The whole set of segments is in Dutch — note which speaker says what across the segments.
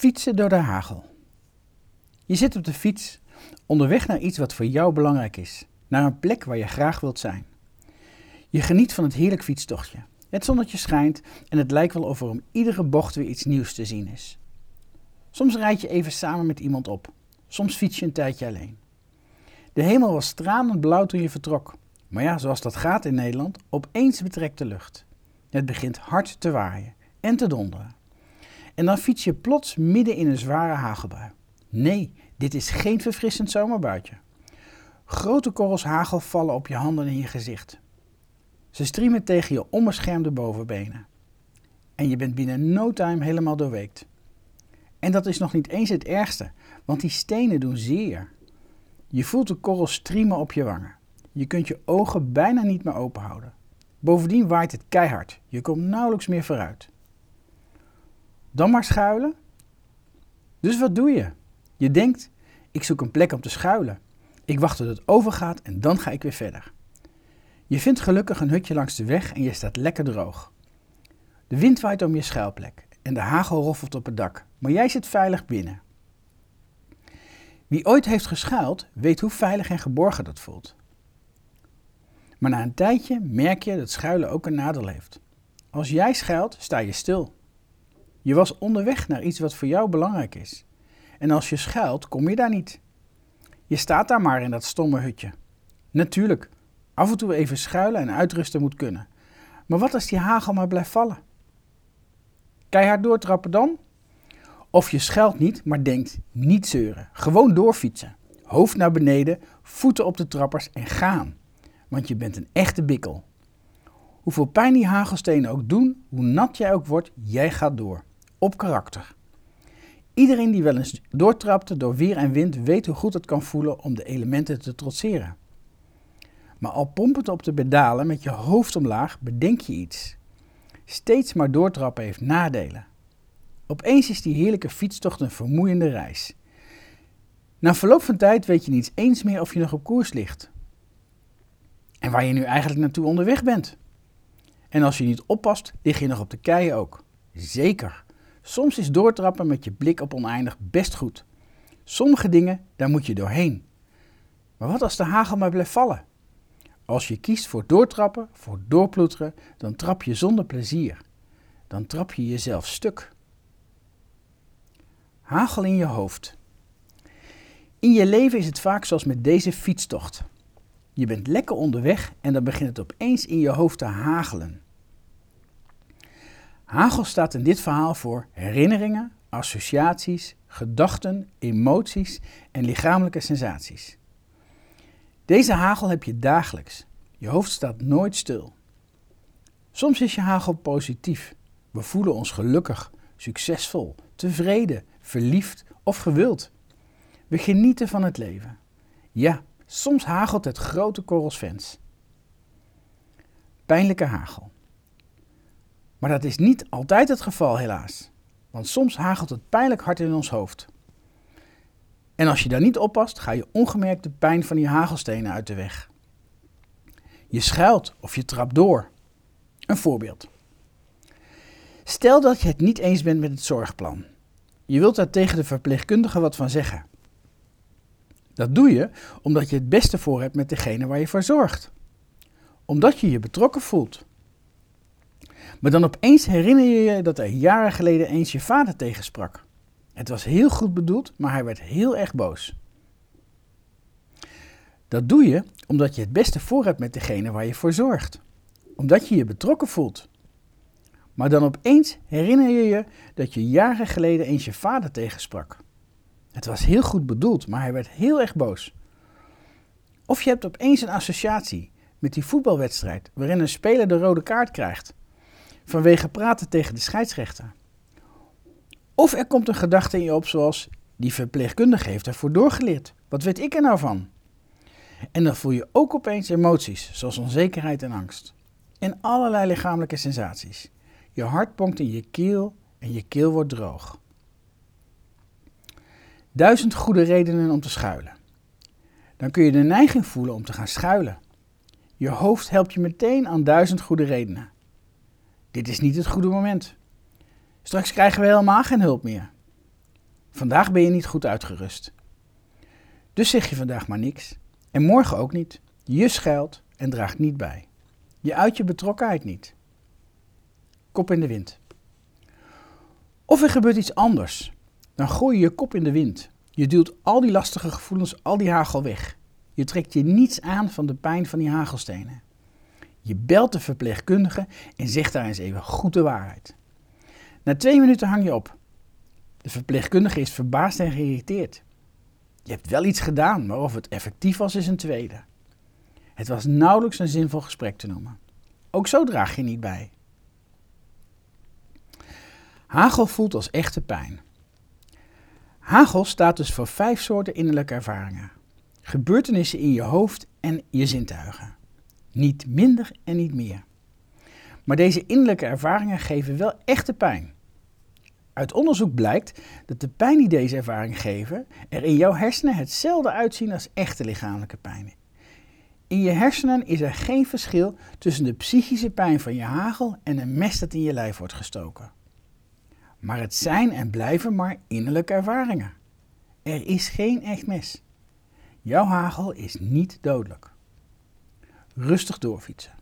Speaker 1: Fietsen door de hagel. Je zit op de fiets, onderweg naar iets wat voor jou belangrijk is, naar een plek waar je graag wilt zijn. Je geniet van het heerlijk fietstochtje. Het zonnetje schijnt en het lijkt wel of er om iedere bocht weer iets nieuws te zien is. Soms rijd je even samen met iemand op, soms fiets je een tijdje alleen. De hemel was stralend blauw toen je vertrok, maar ja, zoals dat gaat in Nederland, opeens betrekt de lucht. Het begint hard te waaien en te donderen. En dan fiets je plots midden in een zware hagelbui. Nee, dit is geen verfrissend zomerbuitje. Grote korrels hagel vallen op je handen en je gezicht. Ze striemen tegen je onbeschermde bovenbenen. En je bent binnen no time helemaal doorweekt. En dat is nog niet eens het ergste, want die stenen doen zeer. Je voelt de korrels striemen op je wangen. Je kunt je ogen bijna niet meer openhouden. Bovendien waait het keihard. Je komt nauwelijks meer vooruit. Dan maar schuilen? Dus wat doe je? Je denkt, ik zoek een plek om te schuilen. Ik wacht tot het overgaat en dan ga ik weer verder. Je vindt gelukkig een hutje langs de weg en je staat lekker droog. De wind waait om je schuilplek en de hagel roffelt op het dak, maar jij zit veilig binnen. Wie ooit heeft geschuild, weet hoe veilig en geborgen dat voelt. Maar na een tijdje merk je dat schuilen ook een nadeel heeft. Als jij schuilt, sta je stil. Je was onderweg naar iets wat voor jou belangrijk is. En als je schuilt, kom je daar niet. Je staat daar maar in dat stomme hutje. Natuurlijk, af en toe even schuilen en uitrusten moet kunnen. Maar wat als die hagel maar blijft vallen? Keihard doortrappen dan? Of je schuilt niet, maar denkt niet zeuren. Gewoon doorfietsen. Hoofd naar beneden, voeten op de trappers en gaan. Want je bent een echte bikkel. Hoeveel pijn die hagelstenen ook doen, hoe nat jij ook wordt, jij gaat door. Op karakter. Iedereen die wel eens doortrapte door weer en wind weet hoe goed het kan voelen om de elementen te trotseren. Maar al pompend op de pedalen met je hoofd omlaag bedenk je iets. Steeds maar doortrappen heeft nadelen. Opeens is die heerlijke fietstocht een vermoeiende reis. Na verloop van tijd weet je niet eens meer of je nog op koers ligt. En waar je nu eigenlijk naartoe onderweg bent. En als je niet oppast, lig je nog op de keien ook. Zeker. Soms is doortrappen met je blik op oneindig best goed. Sommige dingen, daar moet je doorheen. Maar wat als de hagel maar blijft vallen? Als je kiest voor doortrappen, voor doorploeteren, dan trap je zonder plezier. Dan trap je jezelf stuk. Hagel in je hoofd. In je leven is het vaak zoals met deze fietstocht. Je bent lekker onderweg en dan begint het opeens in je hoofd te hagelen. Hagel staat in dit verhaal voor herinneringen, associaties, gedachten, emoties en lichamelijke sensaties. Deze hagel heb je dagelijks. Je hoofd staat nooit stil. Soms is je hagel positief. We voelen ons gelukkig, succesvol, tevreden, verliefd of gewild. We genieten van het leven. Ja, soms hagelt het grote korrels fans. Pijnlijke hagel. Maar dat is niet altijd het geval, helaas. Want soms hagelt het pijnlijk hard in ons hoofd. En als je daar niet oppast, ga je ongemerkt de pijn van die hagelstenen uit de weg. Je schuilt of je trapt door. Een voorbeeld. Stel dat je het niet eens bent met het zorgplan. Je wilt daar tegen de verpleegkundige wat van zeggen. Dat doe je omdat je het beste voor hebt met degene waar je voor zorgt. Omdat je je betrokken voelt. Maar dan opeens herinner je je dat er jaren geleden eens je vader tegensprak. Het was heel goed bedoeld, maar hij werd heel erg boos. Dat doe je omdat je het beste voor hebt met degene waar je voor zorgt. Omdat je je betrokken voelt. Maar dan opeens herinner je je dat je jaren geleden eens je vader tegensprak. Het was heel goed bedoeld, maar hij werd heel erg boos. Of je hebt opeens een associatie met die voetbalwedstrijd waarin een speler de rode kaart krijgt vanwege praten tegen de scheidsrechter. Of er komt een gedachte in je op zoals, die verpleegkundige heeft ervoor doorgeleerd. Wat weet ik er nou van? En dan voel je ook opeens emoties, zoals onzekerheid en angst. En allerlei lichamelijke sensaties. Je hart ponkt in je keel en je keel wordt droog. Duizend goede redenen om te schuilen. Dan kun je de neiging voelen om te gaan schuilen. Je hoofd helpt je meteen aan duizend goede redenen. Dit is niet het goede moment. Straks krijgen we helemaal geen hulp meer. Vandaag ben je niet goed uitgerust. Dus zeg je vandaag maar niks. En morgen ook niet. Je schuilt en draagt niet bij. Je uit je betrokkenheid niet. Kop in de wind. Of er gebeurt iets anders. Dan gooi je je kop in de wind. Je duwt al die lastige gevoelens, al die hagel weg. Je trekt je niets aan van de pijn van die hagelstenen. Je belt de verpleegkundige en zegt daar eens even goed de waarheid. Na twee minuten hang je op. De verpleegkundige is verbaasd en geïrriteerd. Je hebt wel iets gedaan, maar of het effectief was is een tweede. Het was nauwelijks een zinvol gesprek te noemen. Ook zo draag je niet bij. Hagel voelt als echte pijn. Hagel staat dus voor vijf soorten innerlijke ervaringen. Gebeurtenissen in je hoofd en je zintuigen. Niet minder en niet meer. Maar deze innerlijke ervaringen geven wel echte pijn. Uit onderzoek blijkt dat de pijn die deze ervaringen geven er in jouw hersenen hetzelfde uitzien als echte lichamelijke pijn. In je hersenen is er geen verschil tussen de psychische pijn van je hagel en een mes dat in je lijf wordt gestoken. Maar het zijn en blijven maar innerlijke ervaringen. Er is geen echt mes. Jouw hagel is niet dodelijk. Rustig doorfietsen.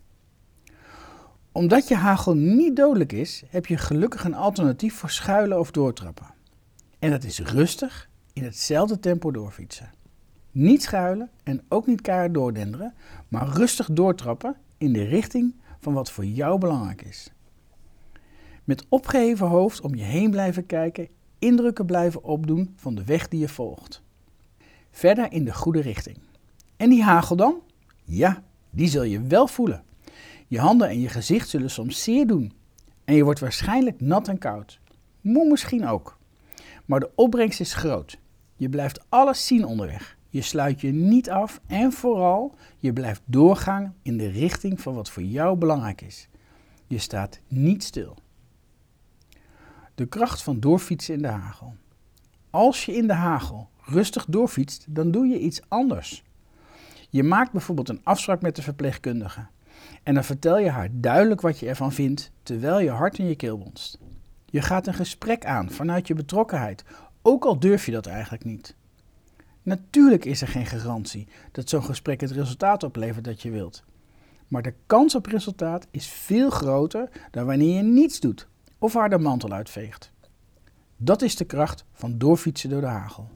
Speaker 1: Omdat je hagel niet dodelijk is, heb je gelukkig een alternatief voor schuilen of doortrappen. En dat is rustig in hetzelfde tempo doorfietsen. Niet schuilen en ook niet keihard doordenderen, maar rustig doortrappen in de richting van wat voor jou belangrijk is. Met opgeheven hoofd om je heen blijven kijken, indrukken blijven opdoen van de weg die je volgt. Verder in de goede richting. En die hagel dan? Ja, die zul je wel voelen. Je handen en je gezicht zullen soms zeer doen. En je wordt waarschijnlijk nat en koud. Moe misschien ook. Maar de opbrengst is groot. Je blijft alles zien onderweg. Je sluit je niet af en vooral, je blijft doorgaan in de richting van wat voor jou belangrijk is. Je staat niet stil. De kracht van doorfietsen in de hagel. Als je in de hagel rustig doorfietst, dan doe je iets anders. Je maakt bijvoorbeeld een afspraak met de verpleegkundige. En dan vertel je haar duidelijk wat je ervan vindt, terwijl je hart in je keel bonst. Je gaat een gesprek aan vanuit je betrokkenheid, ook al durf je dat eigenlijk niet. Natuurlijk is er geen garantie dat zo'n gesprek het resultaat oplevert dat je wilt. Maar de kans op resultaat is veel groter dan wanneer je niets doet of haar de mantel uitveegt. Dat is de kracht van doorfietsen door de hagel.